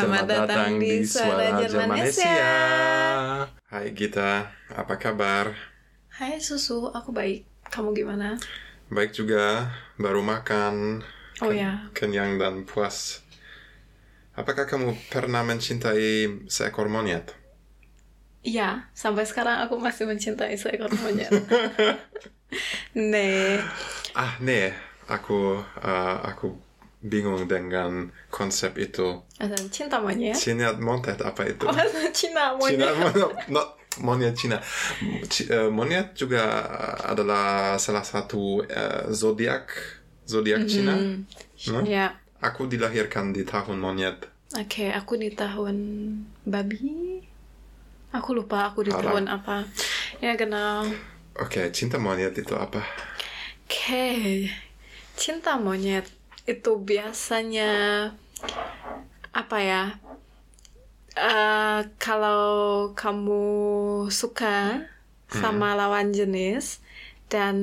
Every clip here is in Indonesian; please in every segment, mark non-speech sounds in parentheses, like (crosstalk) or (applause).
Selamat datang di Suara Jermanesia. Hai Gita, apa kabar? Hai Susu, aku baik. Kamu gimana? Baik juga, baru makan. Oh ken- ya. Kenyang dan puas. Apakah kamu pernah mencintai seekor monyet? Iya, sampai sekarang aku masih mencintai seekor monyet. (laughs) Nih, Ah, nih, aku uh, aku bingung dengan konsep itu. cinta monyet. Cinta monyet apa itu? Oh, Cina Cina, monyet. no, no, monyet Cina. Ci- eh, monyet juga adalah salah satu eh, zodiak zodiak Cina. No? Ya, Aku dilahirkan di tahun monyet. oke. aku di tahun babi. Aku lupa aku di tahun apa. Ya, genau. Oke, cinta monyet itu apa? Oke, cinta monyet itu biasanya apa ya? Eh, kalau kamu suka sama lawan jenis dan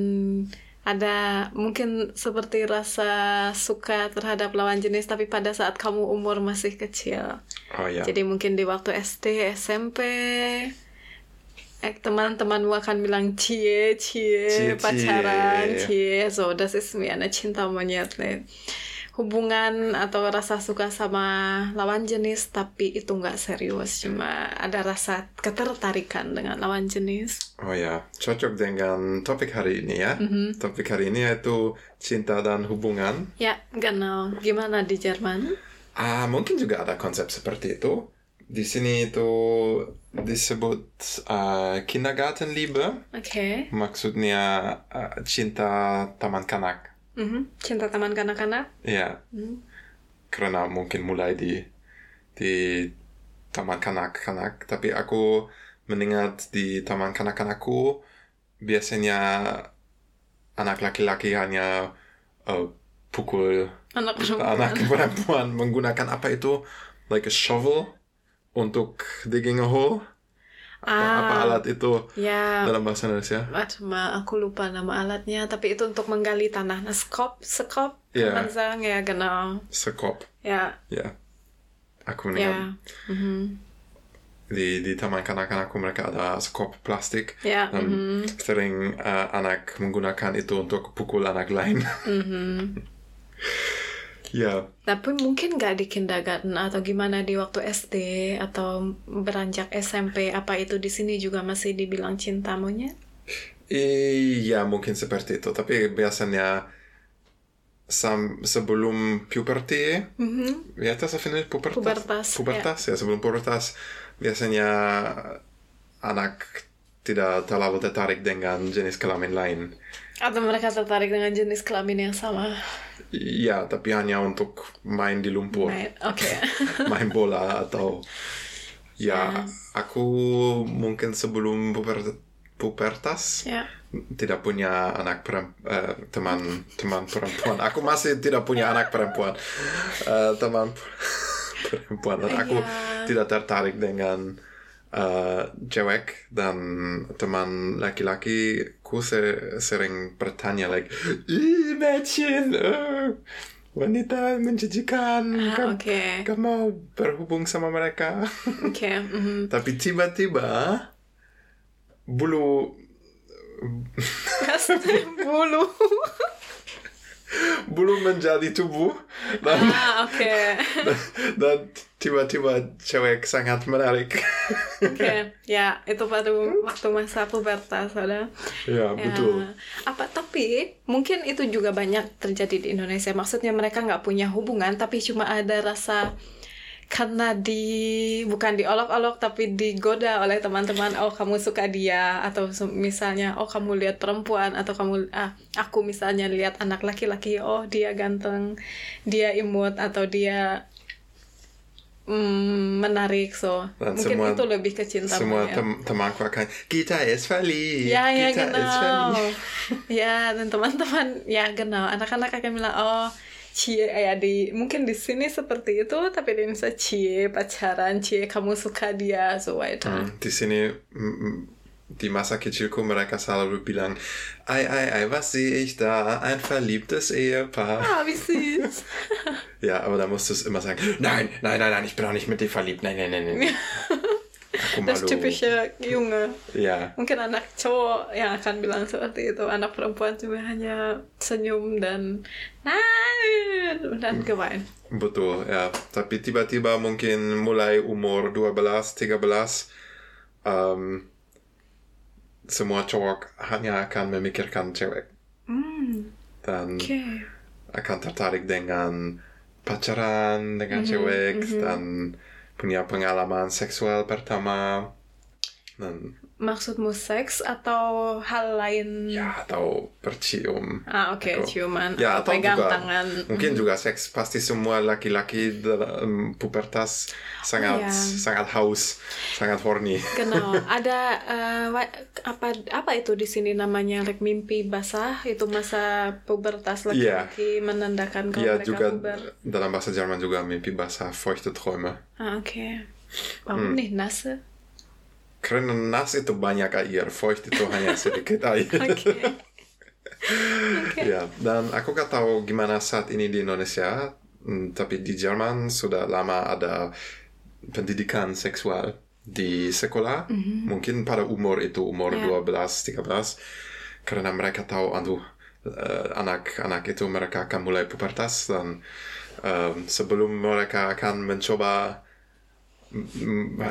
ada mungkin seperti rasa suka terhadap lawan jenis tapi pada saat kamu umur masih kecil. Oh ya. Jadi mungkin di waktu SD, SMP, eh, teman-temanmu akan bilang cie, cie, Cie, pacaran, cie. cie. So, das ist mir eine cinta monyet. Hubungan atau rasa suka sama lawan jenis, tapi itu nggak serius. Cuma ada rasa ketertarikan dengan lawan jenis. Oh ya, cocok dengan topik hari ini ya. Mhm. Topik hari ini yaitu cinta dan hubungan. Ya, genau. Gimana di Jerman? Ah, mungkin juga ada konsep seperti itu. Di sini itu disebut uh, Kindergartenliebe. Oke. Maksudnya uh, cinta taman kanak. Mhm. Cinta teman kanak-kanak? Ya, Hmm. karena mungkin mulai di di taman kanak-kanak. Tapi aku mengingat di taman kanak-kanakku biasanya anak laki-laki hanya uh, pukul Anak perempuan. anak perempuan menggunakan apa itu like a shovel untuk digging a hole. Apa, apa Ah. alat itu Ya, dalam bahasa Indonesia? Aduh, ma, aku lupa nama alatnya, tapi itu untuk menggali tanah. Nah, skop, skop, Iya. kann man sagen, ya genau. Sekop. Ya, Ya. Aku mengingat ya, mhm. di di taman kanak-kanakku mereka ada sekop plastik ya, dan mhm, sering uh, anak menggunakan itu untuk pukul anak lain. mhm. (laughs) ya, Tapi mungkin nggak di kindergarten atau gimana di waktu SD atau beranjak SMP, apa itu di sini juga masih dibilang cinta monyet? iya mungkin seperti itu. Tapi biasanya sam sebelum puberty Mhm. Dat auf Finnisch? Pubertas? Pubertas, Pubertas, ya. sebelum pubertas biasanya anak tidak terlalu tertarik dengan jenis kelamin lain. Atau mereka tertarik dengan jenis kelamin yang sama? Ya, tapi hanya untuk main di lumpur, Right, Oke. (laughs) main bola atau ya, Ya. aku mungkin sebelum puber- pubertas ya. tidak punya anak perem- eh, teman teman perempuan. Aku masih tidak punya anak perempuan. Eh, teman perempuan dan aku Iya. tidak tertarik dengan eh, cewek dan teman laki-laki ku se- sering bertanya like Mädchen eh, wanita menjijikan Ah, kamu, kamu mau berhubung sama mereka Oke. mhm. (laughs) tapi tiba-tiba bulu (laughs) Bulu. (laughs) bulu menjadi tubuh dan, Ah, oke. (laughs) dan tiba-tiba cewek sangat menarik Oke, (laughs) ya itu pada waktu masa pubertas ada. ya Ya. betul Apa tapi mungkin itu juga banyak terjadi di Indonesia. Maksudnya mereka nggak punya hubungan tapi cuma ada rasa karena di bukan diolok-olok tapi digoda oleh teman-teman oh kamu suka dia atau misalnya oh kamu lihat perempuan atau kamu ah aku misalnya lihat anak laki-laki oh dia ganteng dia imut atau dia mm, menarik so Dan mungkin semua- itu lebih ke cinta semua monyet. tem- temanku akan kita es valid Ya, ya, kita genau. valid." (laughs) ya, dan teman-teman, ya, genau. Anak-anak akan bilang, oh, cie, ya, di, mungkin di sini seperti itu, tapi di Indonesia, cie, pacaran, cie, kamu suka dia, so weiter. Hmm, di sini mm, mm, di masa kecilku mereka selalu bilang, ei, ei, ei, was sehe ich da? Ein verliebtes Ehepaar. Ah, wie süß. (laughs) Ja, aber da musst du es immer sagen, nein, nein, nein, nein, ich bin auch nicht mit dir verliebt. Nein, nein, nein, nein. (laughs) Das typische Junge. Ja, Mungkin anak cowok yang akan bilang seperti itu. Anak perempuan cuma hanya senyum dan nein dan gewein. betul, ya. Tapi tiba-tiba mungkin mulai umur 12, 13, um, semua cowok hanya akan memikirkan cewek. Hmm, Dan oke. akan tertarik dengan pacaran dengan cewek dan punya pengalaman seksual pertama dan Maksudmu seks atau hal lain? ya atau bercium Ah, oke, Atau- ciuman ya atau pegang juga tangan. mungkin juga seks pasti semua laki-laki dalam pubertas sangat ya. sangat haus sangat horny Genau, (laughs) ada wa- apa apa itu di sini namanya like mimpi basah itu masa pubertas laki-laki menandakan kalau Iya mereka juga puber. dalam bahasa Jerman juga mimpi basah feuchte Träume Ah, oke. Hmm. Warum nicht nasse? Karena nas itu banyak air feucht itu (laughs) hanya sedikit air Oke. (laughs) Oke. Ya, dan aku gak tahu gimana saat ini di Indonesia, mm, tapi di Jerman sudah lama ada pendidikan seksual di sekolah, mungkin pada umur itu umur Ya. 12, 13, karena mereka tahu, aduh, eh, anak-anak itu mereka akan mulai pubertas dan em, sebelum mereka akan mencoba mm,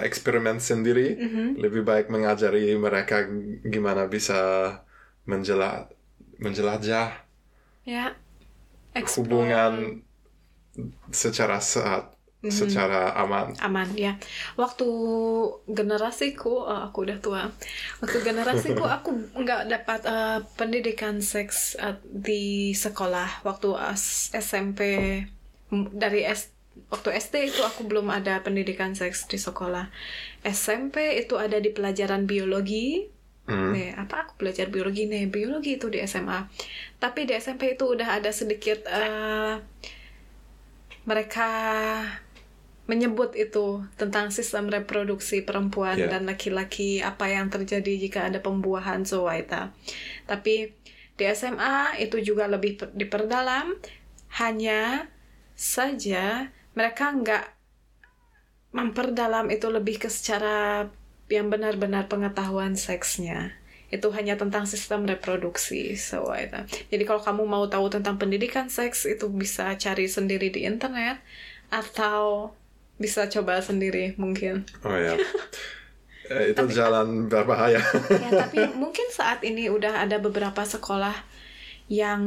eksperimen sendiri, lebih baik mengajari mereka gimana bisa menjela menjelajah Ya. Explore. hubungan secara sehat, secara aman. aman ya waktu generasiku oh, aku udah tua waktu generasiku (laughs) aku nggak dapat eh, pendidikan seks eh, di sekolah waktu as- SMP dari S waktu SD itu aku belum ada pendidikan seks di sekolah SMP itu ada di pelajaran biologi Hmm. Nih, apa aku belajar biologi nih? Biologi itu di SMA. Tapi di SMP itu udah ada sedikit eh, mereka menyebut itu tentang sistem reproduksi perempuan Yeah. dan laki-laki apa yang terjadi jika ada pembuahan zowaita. Tapi di SMA itu juga lebih per- diperdalam hanya saja mereka nggak memperdalam itu lebih ke secara yang benar-benar pengetahuan seksnya itu hanya tentang sistem reproduksi so itu. Jadi kalau kamu mau tahu tentang pendidikan seks itu bisa cari sendiri di internet atau bisa coba sendiri mungkin. Oh ya. (laughs) Eh, itu jalan berbahaya. (laughs) Ya, tapi (laughs) mungkin saat ini udah ada beberapa sekolah yang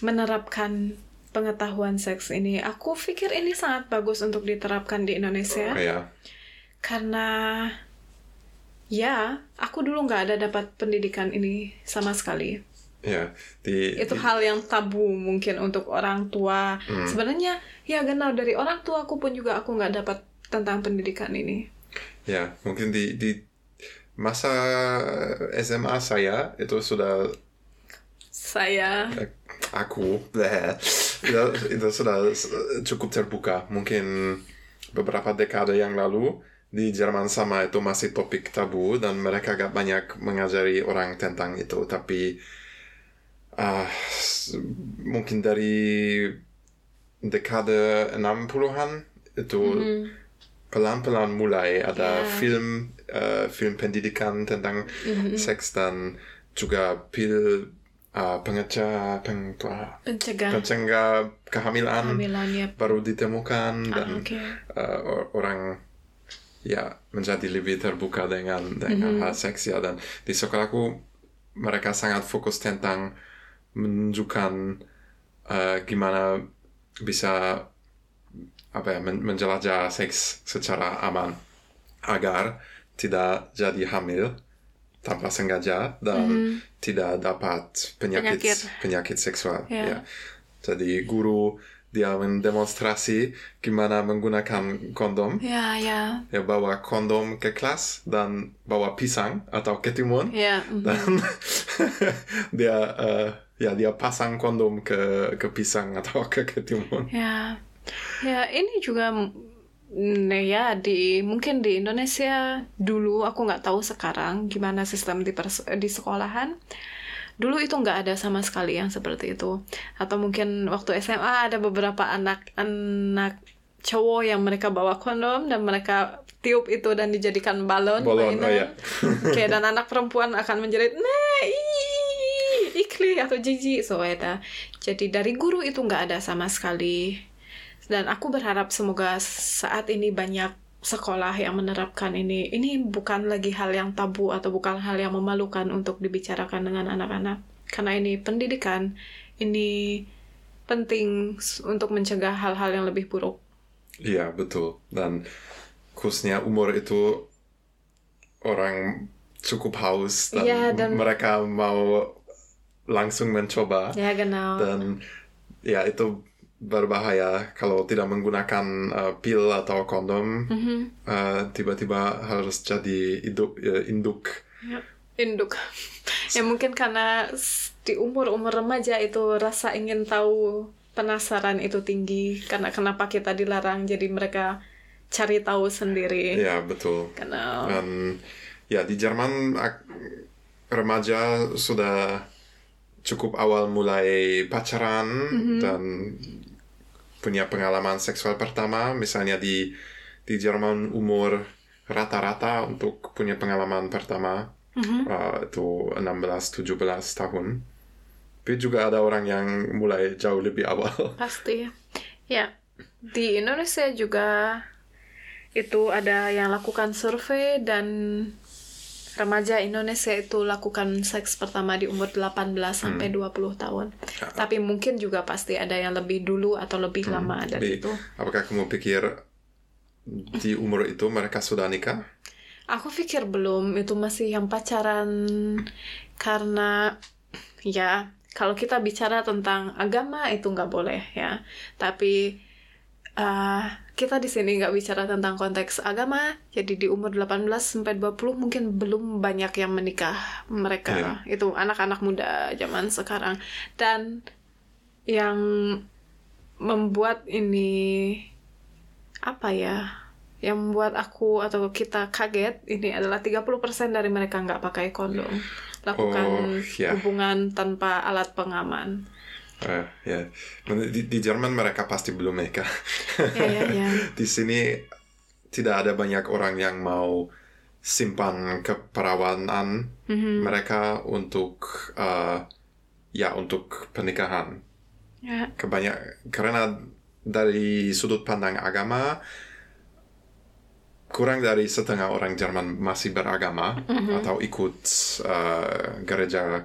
menerapkan pengetahuan seks ini. Aku pikir ini sangat bagus untuk diterapkan di Indonesia Oh ya. karena ya aku dulu nggak ada dapat pendidikan ini sama sekali. Ya, di, Itu di- hal yang tabu mungkin untuk orang tua. Sebenarnya ya kenal dari orang tua aku pun juga aku nggak dapat tentang pendidikan ini. ya, mungkin di di masa SMA saya itu sudah Saya aku bleh, itu, itu sudah cukup terbuka. Mungkin beberapa dekade yang lalu di Jerman sama itu masih topik tabu dan mereka gak banyak mengajari orang tentang itu. Tapi ah, s- mungkin dari dekade 60-an itu pelan-pelan mulai ada Ya. film eh, film pendidikan tentang seks dan juga pil uh, pengecah peng, pencegah pencegah kehamilan. Baru ditemukan Ah, dan oke. uh, or- orang ya menjadi lebih terbuka dengan dengan hal seks ya. Dan di sekolahku mereka sangat fokus tentang menunjukkan uh, gimana bisa apa ya men- menjelajah seks secara aman agar tidak jadi hamil tanpa sengaja dan tidak dapat penyakit Penyakit. penyakit, seksual Ya. ya. Jadi guru dia mendemonstrasi gimana menggunakan kondom. Ya, ya. Dia bawa kondom ke kelas dan bawa pisang atau ketimun Ya, mhm. dan (laughs) dia eh, ya dia pasang kondom ke ke pisang atau ke ketimun. ya. Ya, ini juga Nah ya di mungkin di Indonesia dulu aku nggak tahu sekarang gimana sistem di pers- di sekolahan. Dulu itu nggak ada sama sekali yang seperti itu. Atau mungkin waktu SMA ada beberapa anak-anak cowok yang mereka bawa kondom dan mereka tiup itu dan dijadikan balon, Balon, oh mainan. (laughs) ya. Oke, dan anak perempuan akan menjerit, nah, ikli atau jijik, so eta. Jadi dari guru itu nggak ada sama sekali. Dan aku berharap semoga saat ini banyak sekolah yang menerapkan ini. Ini bukan lagi hal yang tabu atau bukan hal yang memalukan untuk dibicarakan dengan anak-anak. Karena ini pendidikan, ini penting untuk mencegah hal-hal yang lebih buruk. Iya, betul. Dan khususnya umur itu orang cukup haus dan, Iya, dan- mereka mau langsung mencoba Ya, genau. dan ya itu berbahaya kalau tidak menggunakan uh, pil atau kondom Mhm. uh, tiba-tiba harus jadi induk, ya, induk. Ya, induk. ya mungkin karena di umur-umur remaja itu rasa ingin tahu, penasaran itu tinggi. Karena kenapa kita dilarang, jadi mereka cari tahu sendiri. Ya, betul. Karena Dan ya di Jerman remaja sudah cukup awal mulai pacaran dan punya pengalaman seksual pertama. Misalnya di di Jerman umur rata-rata untuk punya pengalaman pertama uh, itu 16-17 tahun. Tapi juga ada orang yang mulai jauh lebih awal. (laughs) pasti. Ya, di Indonesia juga itu ada yang lakukan survei dan remaja Indonesia itu lakukan seks pertama di umur 18 sampai 20 tahun. Tapi mungkin juga pasti ada yang lebih dulu atau lebih lama dari Jadi, itu. apakah kamu pikir di umur itu mereka sudah nikah? Aku pikir belum, itu masih yang pacaran karena ya kalau kita bicara tentang agama itu nggak boleh ya. Tapi eh, kita di sini nggak bicara tentang konteks agama, jadi di umur 18 sampai 20 mungkin belum banyak yang menikah mereka. Itu anak-anak muda zaman sekarang. Dan yang membuat ini apa ya? Yang membuat aku atau kita kaget ini adalah 30% dari mereka nggak pakai kondom. Lakukan Oh, ya. hubungan tanpa alat pengaman. Eh, ya, di, di Jerman mereka pasti belum menikah. Ya, ya, ya. (laughs) di sini tidak ada banyak orang yang mau simpan keperawanan Mhm. mereka untuk eh, ya untuk pernikahan. Ya. Kebanyak karena dari sudut pandang agama kurang dari setengah orang Jerman masih beragama atau ikut eh, gereja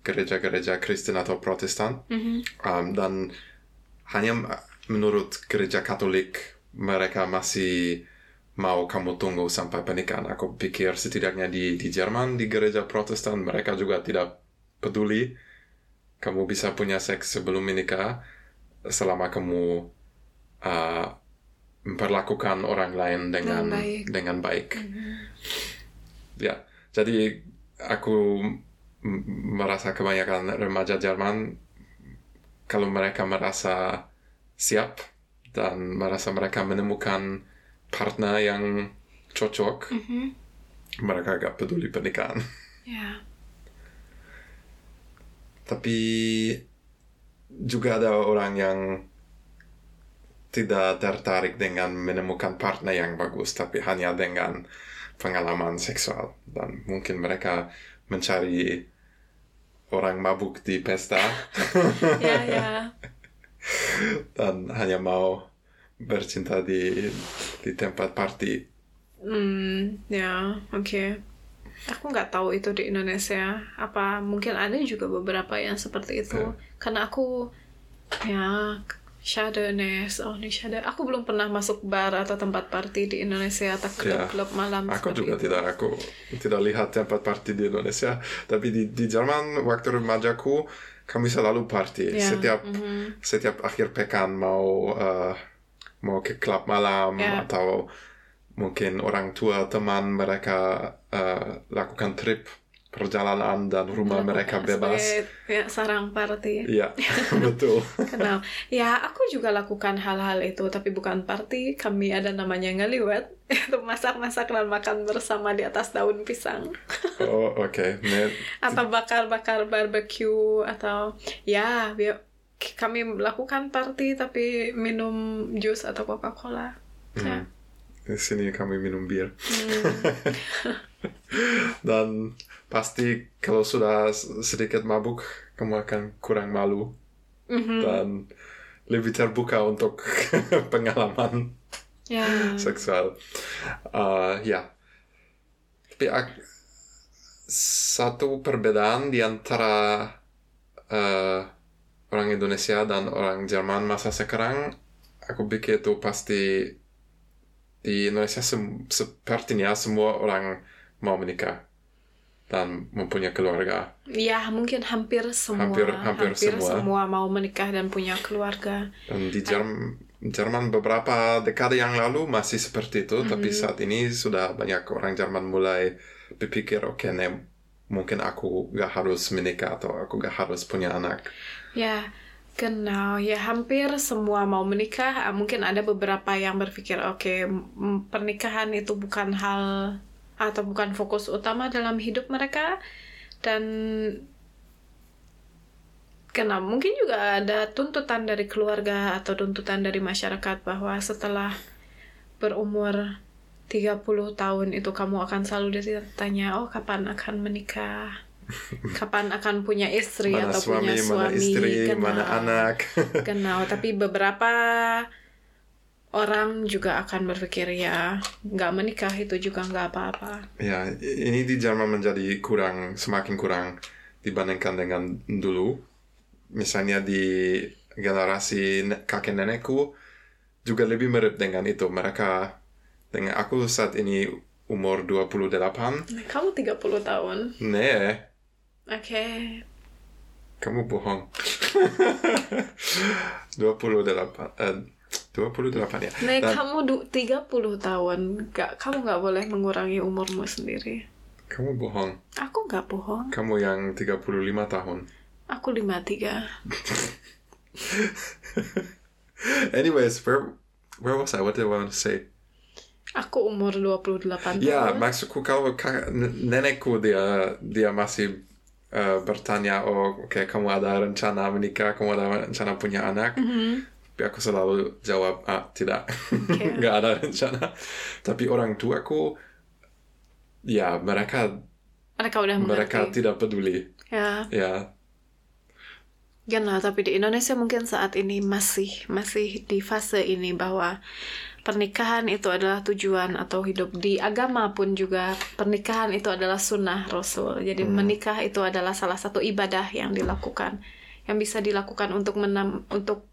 gereja-gereja Kristen atau Protestan Mhm. Um, dan hanya menurut gereja Katolik mereka masih mau kamu tunggu sampai pernikahan. Aku pikir setidaknya di di Jerman di gereja Protestan mereka juga tidak peduli kamu bisa punya seks sebelum menikah selama kamu uh, memperlakukan orang lain dengan Dengan baik. dengan baik. Ya, jadi aku merasa kebanyakan remaja Jerman kalau mereka merasa siap dan merasa mereka menemukan partner yang cocok, Mhm. mereka gak peduli pernikahan. Ya. Tapi juga ada orang yang tidak tertarik dengan menemukan partner yang bagus, tapi hanya dengan pengalaman seksual. Dan mungkin mereka mencari orang mabuk di pesta (laughs) Ya, ya. (laughs) dan hanya mau bercinta di di tempat party. Hmm, ya, oke. Aku nggak tahu itu di Indonesia. Apa mungkin ada juga beberapa yang seperti itu. Ya. Karena aku, ya, Shadownes, oh ini shadow. Aku belum pernah masuk bar atau tempat party di Indonesia atau Ya. klub-klub malam. Aku juga itu. tidak aku tidak lihat tempat party di Indonesia, tapi di di Jerman waktu remajaku kami selalu party. Ya, Setiap mhm. setiap akhir pekan mau eh, mau ke klub malam Ya. atau mungkin orang tua teman mereka eh, lakukan trip perjalanan dan rumah mereka bebas. Sebagai, ya, sarang party. Iya, (laughs) betul. Kenal. Ya, aku juga lakukan hal-hal itu, tapi bukan party. Kami ada namanya ngeliwet. (laughs) Itu masak-masak dan makan bersama di atas daun pisang. (laughs) Oh, oke. Ne- atau bakar-bakar barbecue atau ya kami melakukan party tapi minum jus atau Coca-Cola. Ya. Di sini kami minum bir. Hmm. Dan pasti kalau sudah sedikit mabuk, kamu akan kurang malu. Mhm. Dan lebih terbuka untuk (laughs) pengalaman Ya. seksual. Uh, ya. Tapi ak- satu perbedaan di antara uh, orang Indonesia dan orang Jerman masa sekarang, aku pikir itu pasti di Indonesia sem- sepertinya semua orang mau menikah dan mempunyai keluarga. Ya, mungkin hampir semua Hampir- hampir semua. mau menikah dan punya keluarga. Dan di Jerm- Jerman beberapa dekade yang lalu masih seperti itu, tapi saat ini sudah banyak orang Jerman mulai berpikir, oke, nih, mungkin aku gak harus menikah atau aku gak harus punya anak. Ya, genau. Ya, hampir semua mau menikah. Ah, Mungkin ada beberapa yang berpikir, oke, m- pernikahan itu bukan hal atau bukan fokus utama dalam hidup mereka. Dan kenapa mungkin juga ada tuntutan dari keluarga atau tuntutan dari masyarakat bahwa setelah berumur 30 tahun itu kamu akan selalu ditanya, oh kapan akan menikah? (laughs) Kapan akan punya istri Mana atau suami, punya suami? mana istri, Kenal. mana anak. Kenal, tapi beberapa orang juga akan berpikir ya nggak menikah itu juga nggak apa-apa. ya, ini di Jerman menjadi kurang, semakin kurang dibandingkan dengan dulu. Misalnya di generasi ne- kakek nenekku juga lebih mirip dengan itu. Mereka dengan aku saat ini umur 28. Kamu 30 tahun. Nee, Oke. kamu bohong. (laughs) 28 eh, 28 ya. Nek Dan kamu du- 30 tahun, nggak kamu nggak boleh mengurangi umurmu sendiri. kamu bohong. Aku nggak bohong. Kamu yang 35 tahun. Aku 53. (laughs) Anyways, where where was I? What did I want to say? Aku umur 28 Ya, tahun. maksudku kalau nenekku dia dia masih eh, bertanya, oh oke kamu ada rencana menikah, kamu ada rencana punya anak. Mhm. Tapi aku selalu jawab, ah tidak, (laughs) nggak ada rencana. Tapi orang tuaku, ya mereka Mereka udah mereka tidak peduli. Ya, Ya, Nah, tapi di Indonesia mungkin saat ini masih masih di fase ini bahwa pernikahan itu adalah tujuan atau hidup di agama pun juga pernikahan itu adalah sunnah Rasul. Jadi menikah itu adalah salah satu ibadah yang dilakukan yang bisa dilakukan untuk menam untuk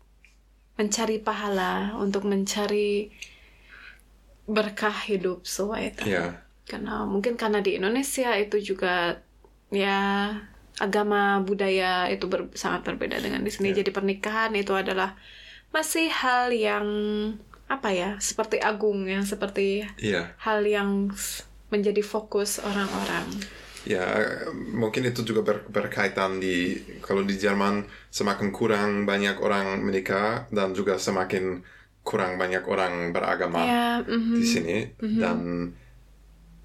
mencari pahala, untuk mencari berkah hidup sesuai ya, karena mungkin karena di Indonesia itu juga ya agama budaya itu ber- sangat berbeda dengan di sini. Ya. Jadi pernikahan itu adalah masih hal yang apa ya seperti agung yang seperti iya. hal yang menjadi fokus orang-orang. Ya, mungkin itu juga ber- berkaitan di kalau di Jerman semakin kurang banyak orang menikah dan juga semakin kurang banyak orang beragama Ya, mhm. di sini. Dan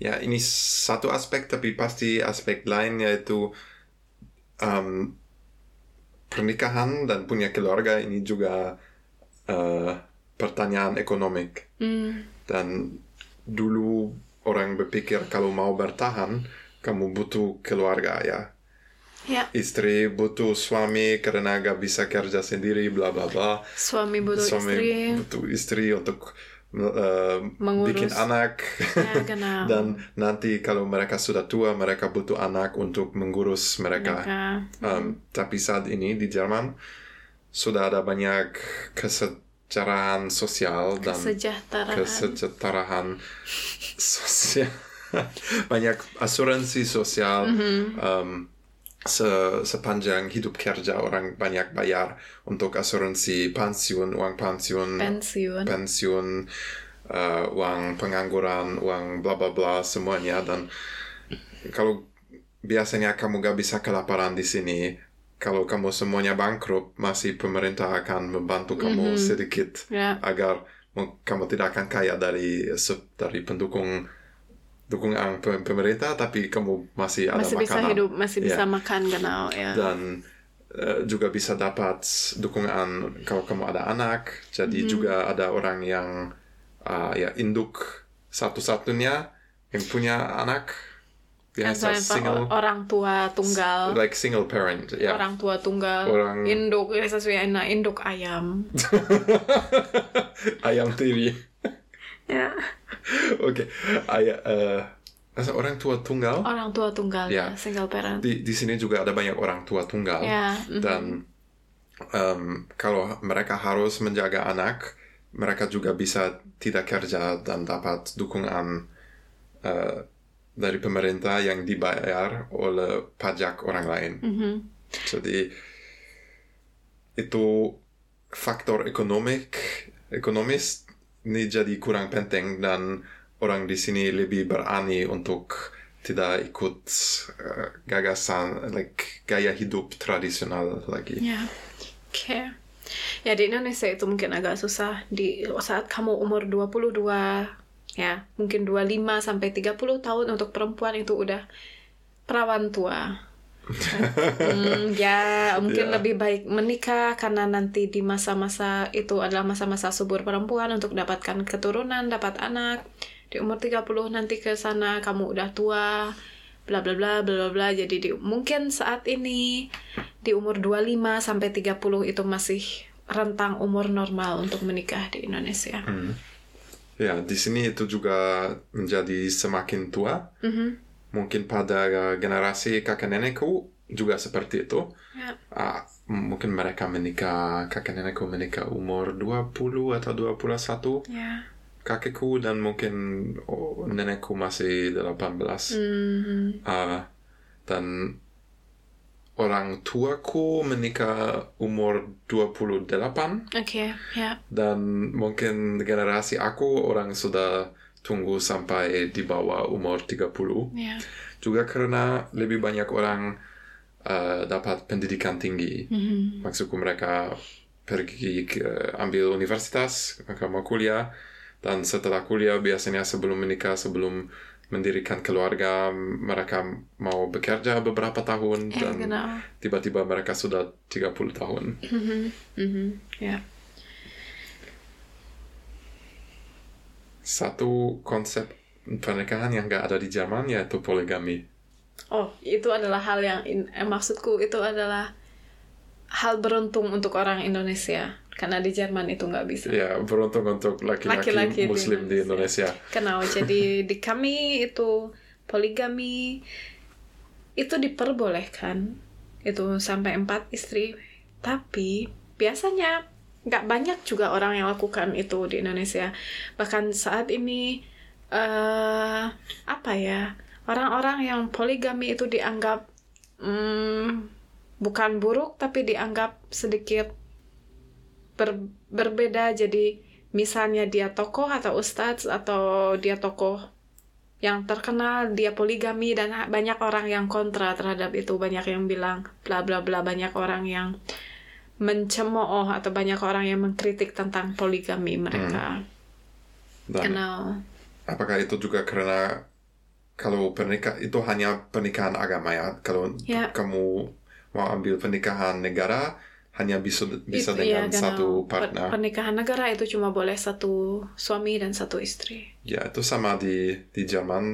ya ini satu aspek tapi pasti aspek lain yaitu um, pernikahan dan punya keluarga ini juga uh, pertanyaan ekonomik. Hmm, dan dulu orang berpikir kalau mau bertahan kamu butuh keluarga ya ya istri butuh suami karena gak bisa kerja sendiri bla bla bla suami butuh suami istri. butuh istri untuk uh, Mengurus. bikin anak Ya, genau. (laughs) dan nanti kalau mereka sudah tua mereka butuh anak untuk mengurus mereka Mereka, Um, tapi saat ini di Jerman sudah ada banyak kesejahteraan sosial dan kesejahteraan. kesejahteraan sosial (laughs) banyak asuransi sosial Mhm. um, se- sepanjang hidup kerja orang banyak bayar untuk asuransi pensiun uang pensiun pensiun. pensiun uh, uang pengangguran uang bla bla bla semuanya dan kalau biasanya kamu gak bisa kelaparan di sini. Kalau kamu semuanya bangkrut, masih pemerintah akan membantu kamu sedikit Ya. agar kamu tidak akan kaya dari dari pendukung dukungan pe- pemerintah, tapi kamu masih ada masih bisa makanan. hidup, masih bisa makan genau ya. dan eh, juga bisa dapat dukungan kalau kamu ada anak. Jadi juga ada orang yang ah, ya induk satu-satunya yang punya anak. Biasa single orang tua tunggal, like single parent ya. Orang tua tunggal, Orang- induk ya sesuai nah, induk ayam. (laughs) ayam tiri ya. (laughs) oke ayam eh masa orang tua tunggal Orang tua tunggal Ya. ya, single parent. di di sini juga ada banyak orang tua tunggal Ya, mhm. dan em, kalau mereka harus menjaga anak mereka juga bisa tidak kerja dan dapat dukungan eh, dari pemerintah yang dibayar oleh pajak orang lain Mhm. jadi itu faktor ekonomik ekonomis ini jadi kurang penting dan orang di sini lebih berani untuk tidak ikut eh, gagasan like gaya hidup tradisional lagi. Ya, oke. Ya di Indonesia itu mungkin agak susah di saat kamu umur 22 ya, mungkin 25 sampai 30 tahun untuk perempuan itu udah perawan tua. Hmm, ya, mungkin Ya. lebih baik menikah karena nanti di masa-masa itu adalah masa-masa subur perempuan untuk dapatkan keturunan, dapat anak. Di umur 30 nanti ke sana kamu udah tua, bla bla bla bla bla bla. Jadi di, mungkin saat ini di umur 25 sampai 30 itu masih rentang umur normal untuk menikah di Indonesia. Ya, di sini itu juga menjadi semakin tua. Mhm. Mungkin pada generasi kakek nenekku juga seperti itu. Ya. Ah, m- mungkin mereka menikah, kakek nenekku menikah umur 20 atau 21. Ya. kakekku dan mungkin oh, nenekku masih 18 Mhm. Ah, dan orang tuaku menikah umur 28 Oke, ya. dan mungkin generasi aku orang sudah tunggu sampai di bawah umur 30 Ya. juga karena lebih banyak orang ah, dapat pendidikan tinggi Mhm. maksudku mereka pergi ke ambil universitas mereka mau kuliah dan setelah kuliah biasanya sebelum menikah sebelum mendirikan keluarga mereka mau bekerja beberapa tahun Ya, dan tiba-tiba mereka sudah 30 tahun Mhm. Mhm. Ya. Satu konsep pernikahan yang gak ada di Jerman yaitu poligami Oh, itu adalah hal yang in- eh, maksudku itu adalah hal beruntung untuk orang Indonesia karena di Jerman itu nggak bisa. ya beruntung untuk laki-laki Laki-laki di muslim di Indonesia Kenal. (laughs) Jadi di kami itu poligami itu diperbolehkan itu sampai empat istri. Tapi biasanya nggak banyak juga orang yang lakukan itu di Indonesia. Bahkan saat ini eh apa ya orang-orang yang poligami itu dianggap hmm, bukan buruk tapi dianggap sedikit ber- berbeda. Jadi misalnya dia tokoh atau ustadz atau dia tokoh yang terkenal dia poligami dan banyak orang yang kontra terhadap itu. Banyak yang bilang bla bla bla. Banyak orang yang mencemooh atau banyak orang yang mengkritik tentang poligami mereka. Dan kenal. apakah itu juga karena kalau pernikah itu hanya pernikahan agama ya? Kalau Ya. kamu mau ambil pernikahan negara hanya bisa bisa Itu, dengan iya, satu partner. pernikahan negara itu cuma boleh satu suami dan satu istri. Ya itu sama di di Jerman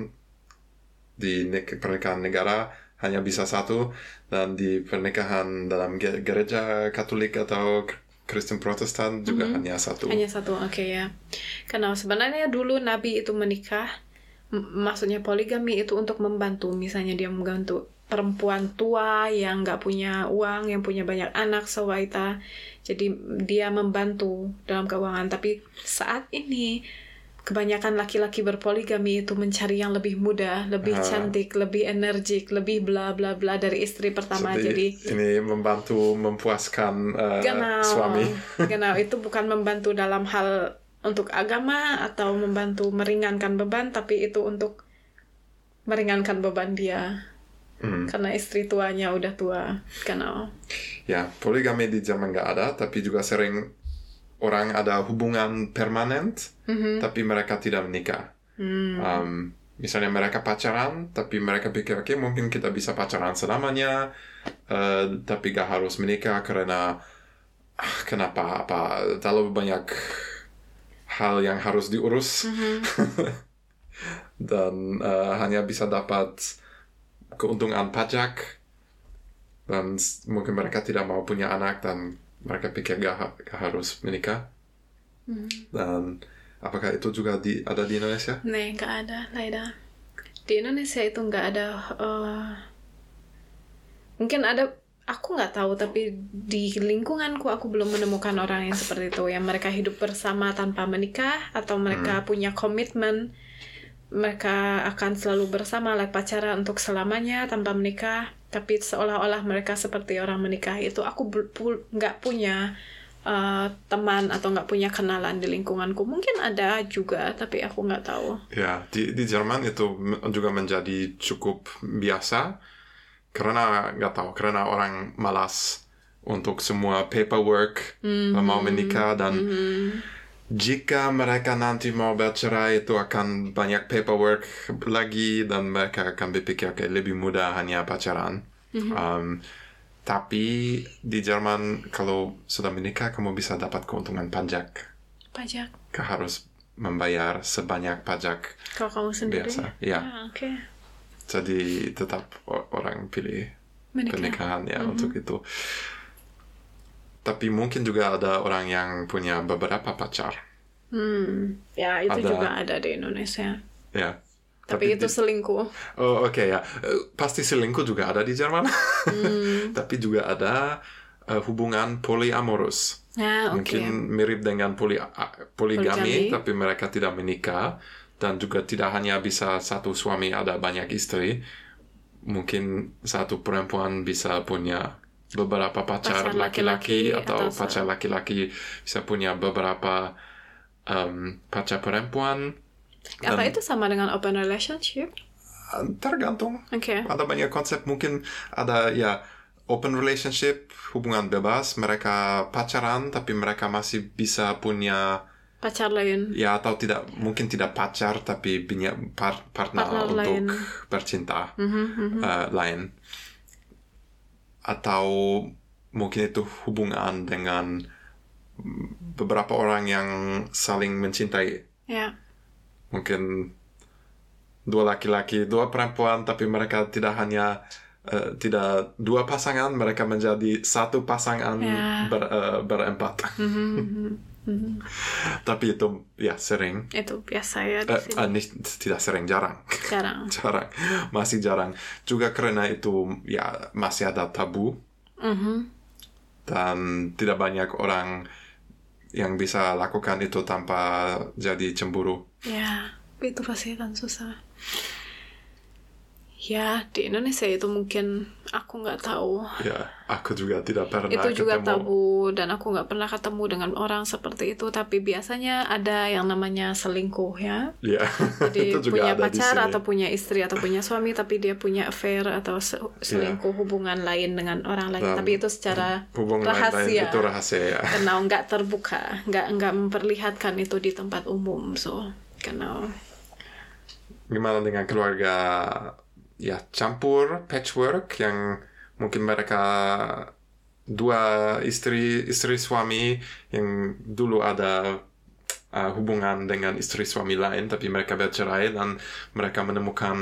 di ne- pernikahan negara hanya bisa satu dan di pernikahan dalam ge- gereja Katolik atau Kristen Protestan juga hanya satu. Hanya satu, oke ya. Karena sebenarnya dulu Nabi itu menikah, maksudnya poligami itu untuk membantu, misalnya dia membantu perempuan tua yang nggak punya uang, yang punya banyak anak, sewaita. Jadi dia membantu dalam keuangan. Tapi saat ini kebanyakan laki-laki berpoligami itu mencari yang lebih muda, lebih Ah. cantik, lebih energik, lebih bla bla bla dari istri pertama. jadi, Jadi ini membantu memuaskan uh, Genau. suami (laughs) Genau, itu bukan membantu dalam hal untuk agama atau membantu meringankan beban, tapi itu untuk meringankan beban dia. Hmm. karena istri tuanya udah tua karena Ya, poligami di Jerman nggak ada, tapi juga sering orang ada hubungan permanen, tapi mereka tidak menikah. Um, misalnya mereka pacaran, tapi mereka pikir, oke mungkin kita bisa pacaran selamanya, eh, tapi gak harus menikah karena ah, kenapa apa terlalu banyak hal yang harus diurus. (laughs) Dan eh, hanya bisa dapat keuntungan pajak dan mungkin mereka tidak mau punya anak dan mereka pikir gak, ha- gak harus menikah. Dan apakah itu juga di, ada di Indonesia? nih nggak ada leider di Indonesia itu nggak ada eh, mungkin ada aku nggak tahu tapi di lingkunganku aku belum menemukan orang yang seperti itu. Yang mereka hidup bersama tanpa menikah atau mereka punya komitmen mereka akan selalu bersama like pacaran untuk selamanya tanpa menikah tapi seolah-olah mereka seperti orang menikah itu aku nggak punya uh, teman atau nggak punya kenalan di lingkunganku. Mungkin ada juga tapi aku nggak tahu. Ya, di, di Jerman itu juga menjadi cukup biasa karena nggak tahu karena orang malas untuk semua paperwork mau menikah dan jika mereka nanti mau bercerai itu akan banyak paperwork lagi dan mereka akan berpikir oke lebih mudah hanya pacaran. Um, tapi di Jerman kalau sudah menikah kamu bisa dapat keuntungan pajak. pajak Kau harus membayar sebanyak pajak kalau kamu sendiri biasa. Ya, Ah, oke jadi tetap orang pilih menikah pernikahan ya untuk itu. Tapi mungkin juga ada orang yang punya beberapa pacar. hmm ya itu Ada- juga ada di Indonesia Ya. tapi, itu di- selingkuh Oh oke ya, Eh, pasti selingkuh juga ada di Jerman. Hmm. (laughs) Tapi juga ada eh, hubungan polyamorous. ya oke Mungkin mirip dengan poly a- poligami, Poligami. tapi mereka tidak menikah dan juga tidak hanya bisa satu suami ada banyak istri. Mungkin satu perempuan bisa punya beberapa pacar laki-laki atau pacar laki-laki bisa punya beberapa em, pacar perempuan. apa itu sama dengan open relationship Tergantung oke ada banyak konsep mungkin ada ya open relationship hubungan bebas mereka pacaran tapi mereka masih bisa punya pacar lain ya atau tidak mungkin tidak pacar tapi punya par- partner, Partner untuk lain. bercinta Mhm, mhm. eh, lain atau mungkin itu hubungan dengan beberapa orang yang saling mencintai ya mungkin dua laki-laki, dua perempuan, tapi mereka tidak hanya eh, tidak dua pasangan, mereka menjadi satu pasangan Ya. ber, eh, berempat. Mhm, mhm, mhm. tapi itu ya sering, itu biasa ya di Eh, sini eh, tidak sering, jarang, jarang (laughs) jarang, masih jarang. Juga karena itu ya masih ada tabu Mhm. dan tidak banyak orang yang bisa lakukan itu tanpa jadi cemburu. Ya, itu pasti akan susah. Ya, di Indonesia itu mungkin aku nggak tahu. Ya, aku juga tidak pernah itu juga ketemu. tabu dan aku nggak pernah ketemu dengan orang seperti itu. Tapi biasanya ada yang namanya selingkuh ya. Ya, (laughs) Jadi itu juga punya ada pacar atau punya istri atau punya suami tapi dia punya affair atau se- selingkuh hubungan lain dengan orang lain. Dan tapi itu secara hubungan lain rahasia. itu rahasia ya. (laughs) karena nggak terbuka, nggak nggak memperlihatkan itu di tempat umum. So, karena Gimana dengan keluarga ya campur patchwork yang mungkin mereka dua istri istri suami yang dulu ada uh, hubungan dengan istri suami lain tapi mereka bercerai dan mereka menemukan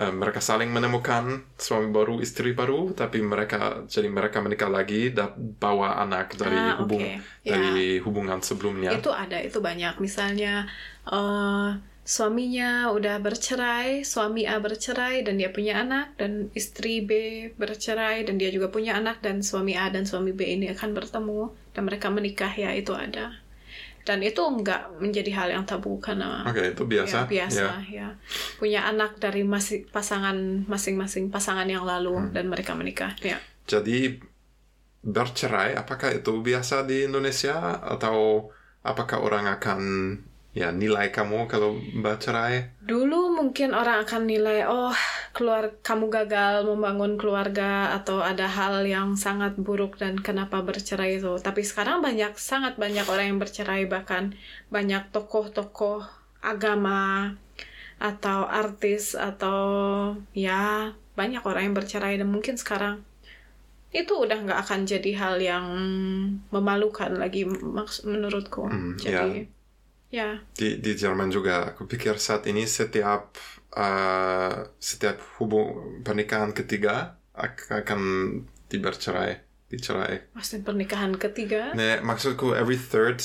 uh, mereka saling menemukan suami baru istri baru tapi mereka jadi mereka menikah lagi dan bawa anak dari Ah, hubung oke. dari hubungan sebelumnya Itu ada, itu banyak. Misalnya eh, suaminya udah bercerai, suami A bercerai dan dia punya anak dan istri B bercerai dan dia juga punya anak dan suami A dan suami B ini akan bertemu dan mereka menikah ya itu ada. Dan itu nggak menjadi hal yang tabu karena Oke, itu biasa. ya, biasa Ya. ya. Punya anak dari masing pasangan masing-masing pasangan yang lalu Hmm. dan mereka menikah. Ya. Jadi bercerai, apakah itu biasa di Indonesia atau apakah orang akan ya nilai kamu kalau bercerai? Dulu mungkin orang akan nilai, oh keluar kamu gagal membangun keluarga atau ada hal yang sangat buruk dan kenapa bercerai itu. Tapi sekarang banyak sangat banyak orang yang bercerai bahkan banyak tokoh-tokoh agama atau artis atau ya banyak orang yang bercerai dan mungkin sekarang itu udah nggak akan jadi hal yang memalukan lagi menurutku. Hmm, jadi ya. Di, di Jerman juga, aku pikir saat ini setiap uh, setiap hubung pernikahan ketiga ak- akan dibercerai, dicerai. Maksudnya pernikahan ketiga? Nah, maksudku every third,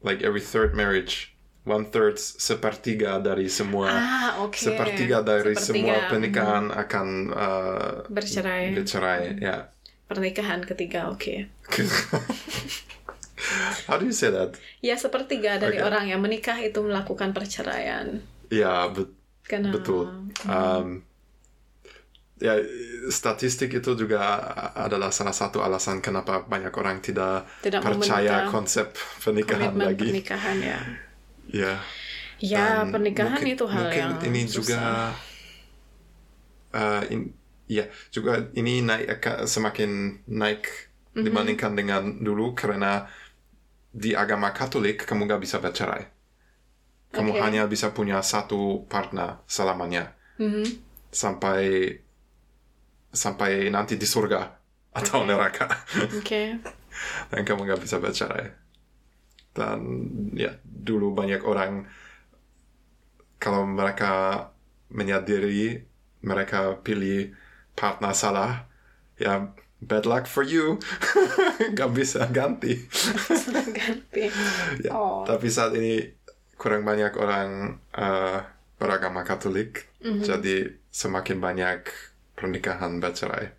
like every third marriage, one third sepertiga dari semua Ah, oke. sepertiga dari Sepertiga, semua mhm. pernikahan akan uh, Bercerai. bercerai. Ya. Pernikahan ketiga, oke. (laughs) How do you say that? Ya sepertiga dari Oke. orang yang menikah itu melakukan perceraian. Ya, bet- Karena betul. Um, ya, statistik itu juga adalah salah satu alasan kenapa banyak orang tidak, Tidak percaya konsep pernikahan lagi. pernikahan ya. Ya. Ya Dan pernikahan mungkin- itu hal mungkin yang ini susah. juga uh, in- ya juga ini naik semakin naik Mhm. dibandingkan dengan dulu karena di agama Katolik kamu nggak bisa bercerai. Kamu Oke. hanya bisa punya satu partner selamanya Mhm. sampai sampai nanti di surga atau Oke. neraka Oke. (laughs) dan kamu nggak bisa bercerai. Dan ya dulu banyak orang kalau mereka menyadari mereka pilih partner salah ya bad luck for you (laughs) nggak bisa ganti. Ganti. (laughs) Ya, Oh. Tapi saat ini kurang banyak orang eh, beragama Katolik, Mhm. jadi semakin banyak pernikahan bercerai.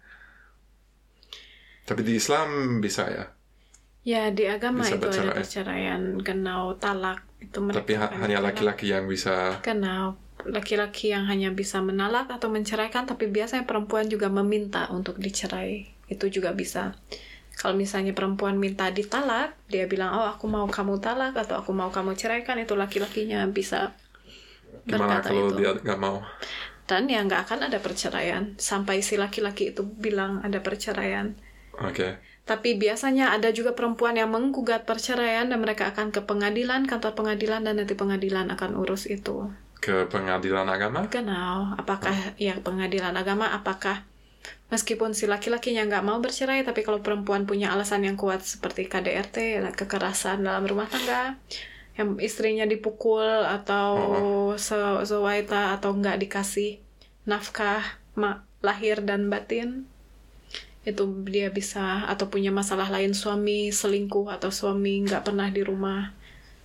Tapi di Islam bisa ya, Ya di agama Bisa itu ada bercerai. perceraian, kenau, talak itu mereka. tapi ha- akan hanya laki-laki yang bisa. Kenal laki-laki yang hanya bisa menalak atau menceraikan, tapi biasanya perempuan juga meminta untuk dicerai. Itu juga bisa. Kalau misalnya perempuan minta ditalak, dia bilang, oh aku mau kamu talak atau aku mau kamu ceraikan, itu laki-lakinya bisa Gimana kalau itu. dia nggak mau? Dan ya nggak akan ada perceraian sampai si laki-laki itu bilang ada perceraian. Oke, Tapi biasanya ada juga perempuan yang menggugat perceraian dan mereka akan ke pengadilan, kantor pengadilan dan nanti pengadilan akan urus itu. ke pengadilan agama? Kenal, apakah ya pengadilan agama, apakah meskipun si laki-lakinya nggak mau bercerai, tapi kalau perempuan punya alasan yang kuat seperti KDRT, lah, kekerasan dalam rumah tangga, yang istrinya dipukul atau se- sewaita atau nggak dikasih nafkah lahir dan batin, itu dia bisa atau punya masalah lain suami selingkuh atau suami nggak pernah di rumah,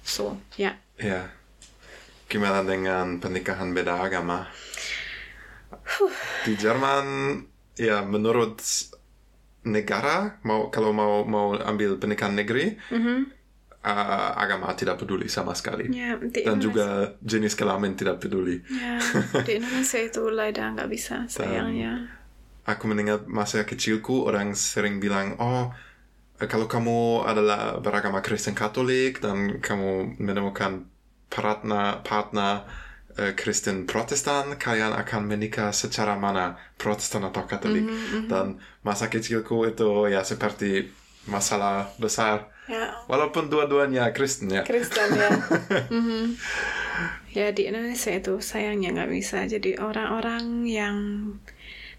so ya. Ya. Gimana dengan pernikahan beda agama? Di Jerman, ya menurut negara, mau kalau mau mau ambil pernikahan negeri, Mhm. uh, agama tidak peduli sama sekali. Di Dan juga jenis kelamin tidak peduli. Ya, (laughs) di Indonesia itu lada nggak bisa, sayangnya. Aku mendengar masa kecilku orang sering bilang, oh eh, kalau kamu adalah beragama Kristen Katolik dan kamu menemukan partner partner Kristen Protestan, kalian akan menikah secara mana Protestan atau Katolik. Dan masa kecilku itu ya seperti masalah besar. Ya, Walaupun dua-duanya Kristen ya. Kristen ya. (laughs) Mhm. Ya, di Indonesia itu sayangnya nggak bisa. Jadi orang-orang yang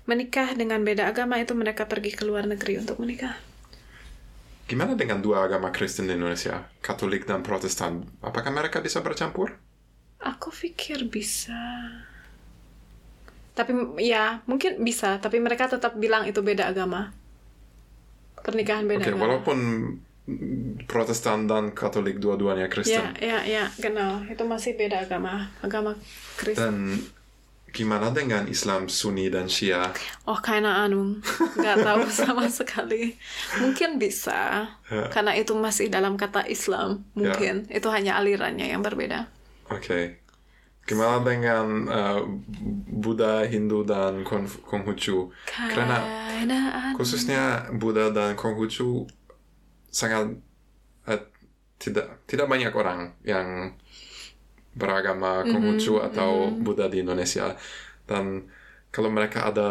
menikah dengan beda agama itu mereka pergi ke luar negeri untuk menikah. Gimana dengan dua agama Kristen di Indonesia, Katolik dan Protestan? Apakah mereka bisa bercampur? Aku pikir bisa. Tapi ya, mungkin bisa. Tapi mereka tetap bilang itu beda agama. Pernikahan beda Oke, agama. walaupun Protestan dan Katolik dua-duanya Ya, Kristen. ya, ya, genau. Itu masih beda agama. Agama Kristen. Dan gimana dengan Islam Sunni dan Syiah? Oh, keine Ahnung. Nggak tahu (laughs) sama sekali. Mungkin bisa. Ya. Karena itu masih dalam kata Islam. Mungkin. Itu hanya alirannya yang berbeda. Oke. Gimana dengan uh, Buddha, Hindu, dan Konf- Konghucu? Karena Ahnung. khususnya Buddha dan Konghucu sangat eh, tidak tidak banyak orang yang beragama Konghucu atau Buddha di Indonesia dan kalau mereka ada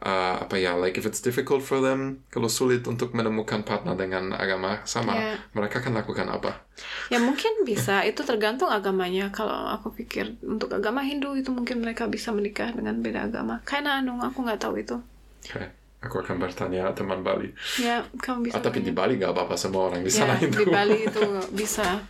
uh, apa ya like if it's difficult for them kalau sulit untuk menemukan partner dengan agama sama Yeah. mereka akan lakukan apa Ya mungkin bisa, itu tergantung agamanya. Kalau aku pikir untuk agama Hindu itu mungkin mereka bisa menikah dengan beda agama. Karena anu, aku nggak tahu itu. Oke, aku akan bertanya teman Bali Ya, kamu bisa. ah, tapi di. Bali nggak apa-apa semua orang di ya, sana itu di Bali itu (laughs) bisa.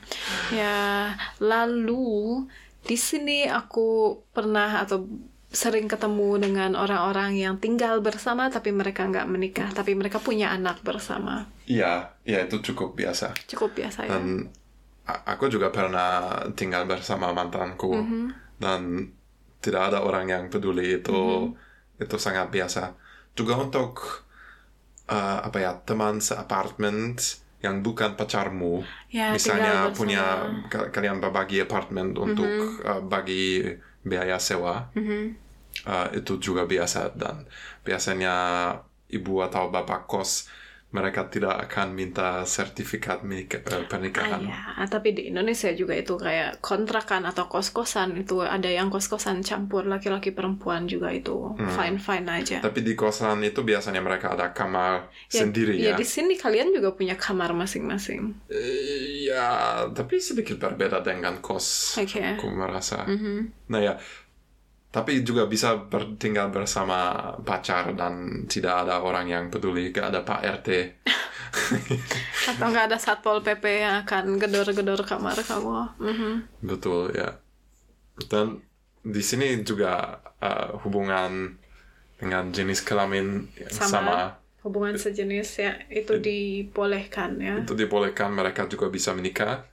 Ya, lalu di sini aku pernah atau sering ketemu dengan orang-orang yang tinggal bersama tapi mereka nggak menikah, tapi mereka punya anak bersama. iya iya itu cukup biasa Cukup biasa ya. dan aku juga pernah tinggal bersama mantanku Mhm. dan tidak ada orang yang peduli itu Mhm. itu sangat biasa juga untuk uh, apa ya teman seapartment yang bukan pacarmu Ya, misalnya punya kalian berbagi apartemen untuk uh, bagi biaya sewa Mhm. uh, itu juga biasa dan biasanya ibu atau bapak kos mereka tidak akan minta sertifikat menik- uh, Ah, pernikahan ya. tapi di Indonesia juga itu kayak kontrakan atau kos-kosan itu ada yang kos-kosan campur laki-laki perempuan juga itu Hmm. fine-fine aja. tapi di kosan itu biasanya mereka ada kamar sendiri ya, di sini kalian juga punya kamar masing-masing. Eh, ya tapi sedikit berbeda dengan kos Oke. aku merasa Mhm. nah ya tapi juga bisa bertinggal bersama pacar dan tidak ada orang yang peduli gak ada pak RT (laughs) Atau nggak ada satpol pp yang akan gedor-gedor kamar kamu. Mhm. betul ya dan di sini juga uh, hubungan dengan jenis kelamin Sama. sama, Hubungan sejenis ya itu dibolehkan ya. itu dibolehkan mereka juga bisa menikah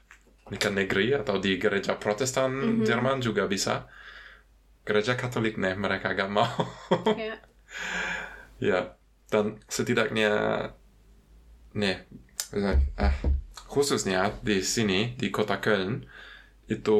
menikah negeri atau di gereja Protestan Mhm. Jerman juga bisa gereja Katolik nih mereka gak mau ya. ya dan setidaknya nih ah, khususnya di sini di kota Köln itu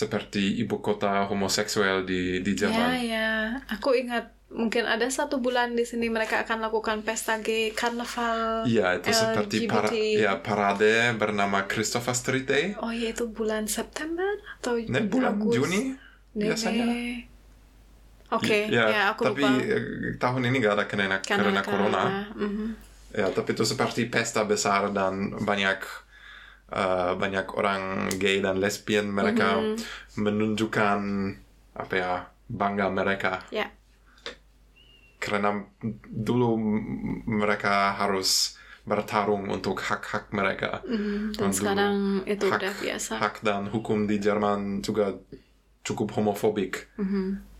seperti ibu kota homoseksual di di Ya, Jerman ya. Aku ingat mungkin ada satu bulan di sini mereka akan lakukan pesta gay karnaval. Iya, itu seperti para, LGBT. ya, parade bernama Christopher Street Day. Oh ya itu bulan September atau Nih, bulan? Juni biasanya. Oke, ya, ya, aku tapi lupa. eh, tahun ini gak ada karena, karena, corona. Mhm. Ya, tapi itu seperti pesta besar dan banyak eh, banyak orang gay dan lesbian mereka Mhm. menunjukkan apa ya bangga mereka Ya, karena dulu mereka harus bertarung untuk hak-hak mereka. mhm. dan Dulu sekarang itu hak, udah biasa. hak dan hukum di Jerman juga cukup homofobik Mhm. dan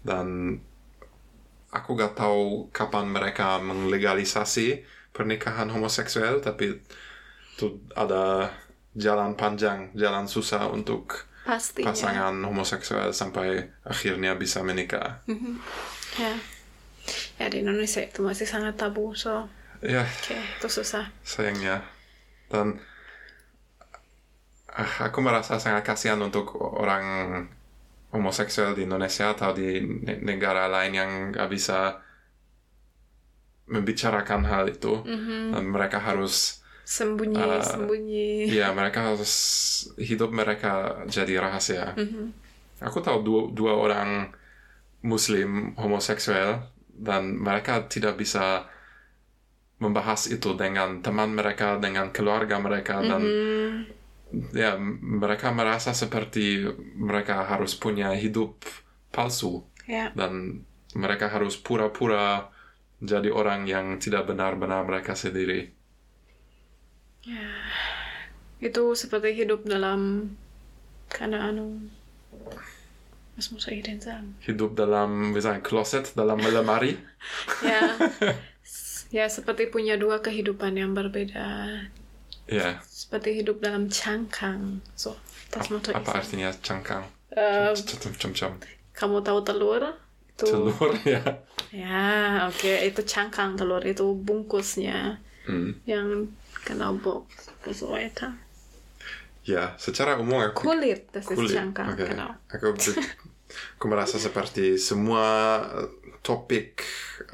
aku gak tahu kapan mereka menglegalisasi pernikahan homoseksual tapi itu ada jalan panjang jalan susah untuk Pastinya. pasangan homoseksual sampai akhirnya bisa menikah Mhm. Ya. Ya di Indonesia itu masih sangat tabu, so ya oke itu susah. sayangnya dan ah, aku merasa sangat kasihan untuk orang homoseksual di Indonesia atau di ne- negara lain yang gak bisa membicarakan hal itu Mhm. dan mereka harus Sembunyi, Uh, sembunyi. ya mereka harus hidup mereka jadi rahasia Mhm. aku tahu dua, dua orang muslim homoseksual dan mereka tidak bisa membahas itu dengan teman mereka dengan keluarga mereka dan Mhm. Ya mereka merasa seperti mereka harus punya hidup palsu Ya. dan mereka harus pura-pura jadi orang yang tidak benar-benar mereka sendiri Itu seperti hidup dalam karena anu Was muss ich denn sagen? hidup dalam misalnya closet dalam lemari (laughs) Ya. ya seperti punya dua kehidupan yang berbeda. Ya Seperti hidup dalam cangkang. So, das muss ich apa artinya cangkang Eh, Cem-cem. kamu tahu telur? Itu telur (laughs) ya Ya, oke, itu cangkang telur itu bungkusnya Hmm. yang kena box so weiter. ya secara umum aku Kulit, das ist kulit cangkang, genau. aku (laughs) aku merasa seperti semua topik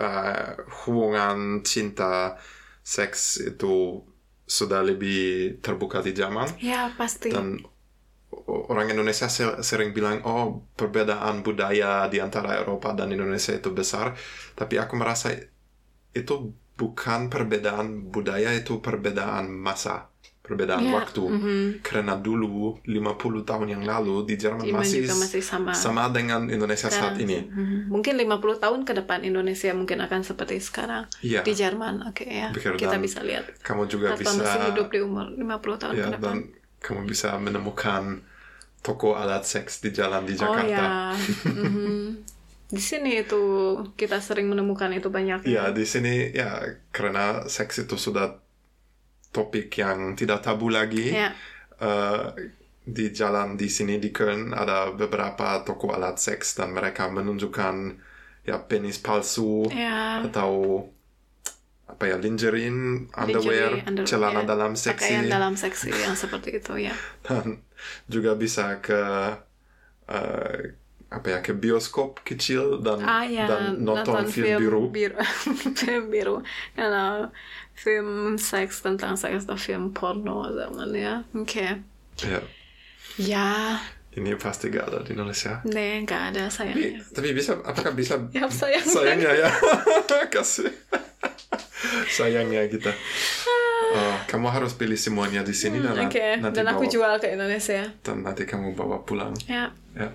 eh, hubungan cinta seks itu sudah lebih terbuka di zaman? Ya, pasti. dan orang Indonesia se- sering bilang oh perbedaan budaya di antara Eropa dan Indonesia itu besar, tapi aku merasa itu bukan perbedaan budaya itu perbedaan masa, perbedaan Ya, waktu. mhm. Karena dulu 50 tahun yang lalu di Jerman Jerman masih juga masih sama. sama dengan Indonesia saat Sekarang ini. sih. Mhm. Mungkin 50 tahun ke depan Indonesia mungkin akan seperti sekarang Iya. di Jerman. Oke ya. Pikir Kita bisa lihat. Kamu juga Atau bisa masih hidup di umur 50 tahun ya, ke depan. dan kamu bisa menemukan toko alat seks di jalan di Oh Jakarta. ya. (laughs) Mhm. Di sini itu kita sering menemukan itu banyak. Ya, di sini ya karena seks itu sudah topik yang tidak tabu lagi. Ya. Eh, di jalan di sini di Köln ada beberapa toko alat seks dan mereka menunjukkan ya penis palsu Ya. atau apa ya lingerie, underwear, Lingerie, underwear, celana ya. dalam seksi Pakaian dalam seksi yang seperti itu ya. (laughs) dan juga bisa ke eh, apa ya ke bioskop kecil dan Ah ya, dan nonton, film, biru. (laughs) film biru. Kalau film seks tentang seks atau film porno zaman ya. Oke. Ya, Ya, ini pasti gak ada di Indonesia. nih nggak ada Tapi, sayangnya. tapi bisa apakah bisa Ya sayang. sayangnya ya kasih sayangnya kita Oh, kamu harus pilih semuanya di sini dan Hmm, Oke, nanti dan aku bawa, jual ke Indonesia. dan nanti kamu bawa pulang Ya. ya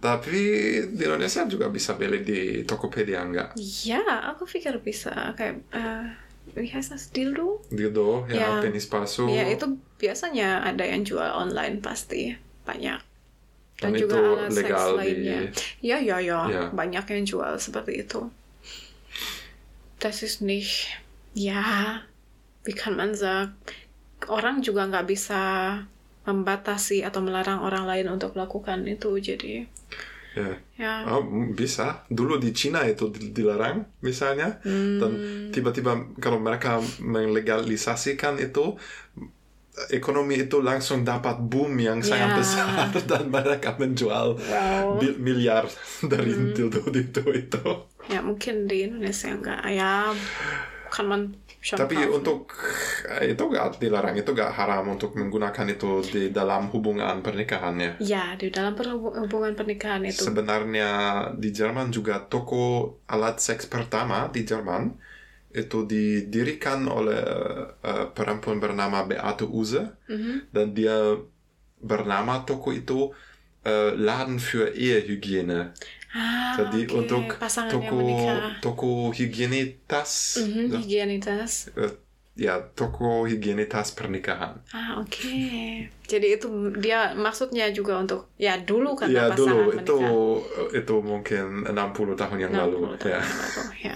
tapi di Indonesia juga bisa beli di Tokopedia enggak Ya, aku pikir bisa kayak eh wie heißt das dildo? dildo ya, Ya. penis palsu Ya, itu biasanya ada yang jual online pasti banyak. Dan Dan, juga itu alat legal seks di- lainnya. Ya, ya, ya, Ya. banyak yang jual seperti itu. Das ist nicht, ja, wie kann man sagen, orang juga nggak bisa membatasi atau melarang orang lain untuk melakukan itu. Jadi, ya. ya, Oh, bisa. Dulu di Cina itu di- dilarang, misalnya. Dan tiba-tiba kalau mereka melegalisasikan itu, ekonomi itu langsung dapat boom yang sangat Ya. besar (laughs) dan mereka menjual wow. miliar dari dildo itu itu. Ya, mungkin di Indonesia nggak. Ya, kan man Tapi untuk eh, itu gak dilarang, itu gak haram untuk menggunakan itu di dalam hubungan pernikahan ya. Ya, di dalam hubungan pernikahan itu. Sebenarnya di Jerman juga toko alat seks pertama di Jerman itu didirikan oleh eh, perempuan bernama Beate Use Mhm. dan dia bernama toko itu eh, Laden für Ehehygiene. Ah, Jadi oke. untuk toko menikah. toko higienitas Mhm, ya, higienitas. eh, ya toko higienitas pernikahan. Ah, oke. Jadi itu dia maksudnya juga untuk ya dulu kan ya pasangan dulu menikah. itu itu mungkin 60 tahun yang 60 lalu tahun ya. yang lalu, ya.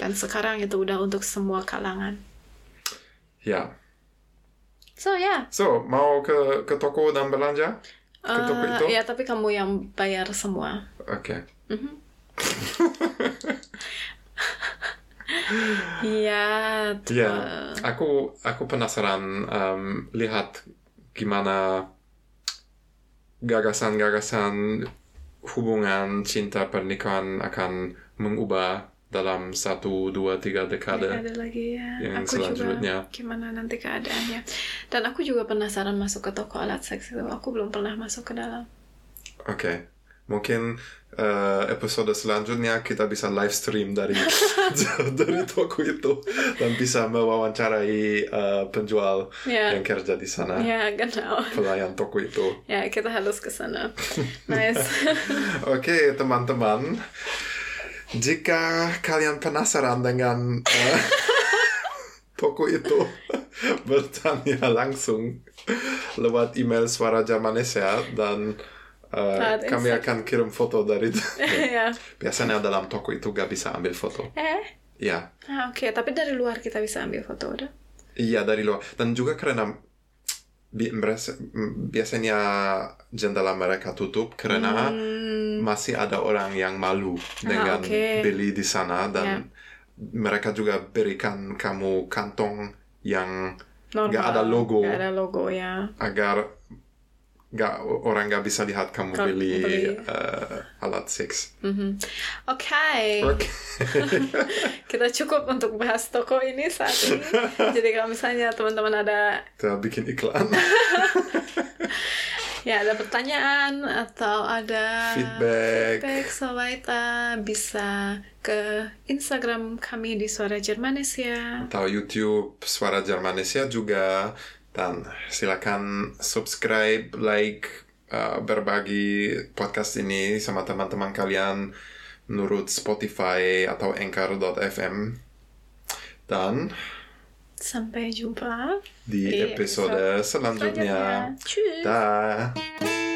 Dan sekarang itu udah untuk semua kalangan. Ya. So ya, So, mau ke ke toko dan belanja? Ke toko Eh, itu? ya tapi kamu yang bayar semua. Oke. Mhm. (laughs) Iya, tuh. Ya, aku aku penasaran em, lihat gimana gagasan-gagasan hubungan cinta pernikahan akan mengubah dalam satu, dua, tiga dekade. ada lagi ya. yang aku selanjutnya. juga gimana nanti keadaannya. Dan aku juga penasaran masuk ke toko alat seks itu. Aku belum pernah masuk ke dalam. Oke. Mungkin eh, episode selanjutnya kita bisa live stream dari (laughs) dari toko itu dan bisa mewawancarai eh, penjual Ya. yang kerja di sana, Ya, genau. pelayan toko itu. Ya, kita harus ke sana. (laughs) Nice. (laughs) Oke, teman-teman. Jika kalian penasaran dengan eh, toko itu, bertanya langsung lewat email Suara Jamanesia dan Instagram. akan kirim foto dari itu. (laughs) ya. Biasanya dalam toko itu gak bisa ambil foto. Eh, Ya, ah, oke. Tapi dari luar kita bisa ambil foto udah. iya dari luar. Dan juga karena bi- biasanya jendela mereka tutup karena Hmm, masih ada orang yang malu dengan oke. beli di sana dan Ya. mereka juga berikan kamu kantong yang normal. Nggak ada logo. Nggak ada logo ya. agar gak, orang nggak bisa lihat kamu Kau beli, beli. eh, alat seks. Oke. Oke. (laughs) Kita cukup untuk bahas toko ini saat ini. (laughs) Jadi kalau misalnya teman-teman ada Kita bikin iklan. (laughs) Ya ada pertanyaan atau ada Feedback. feedback sobat uh, bisa ke Instagram kami di Suara Jermanesia. atau YouTube Suara Jermanesia juga dan silakan subscribe, like, uh, berbagi podcast ini sama teman-teman kalian menurut Spotify atau Anchor.fm dan Sampai jumpa di Di episode episode selanjutnya. selanjutnya. Dah.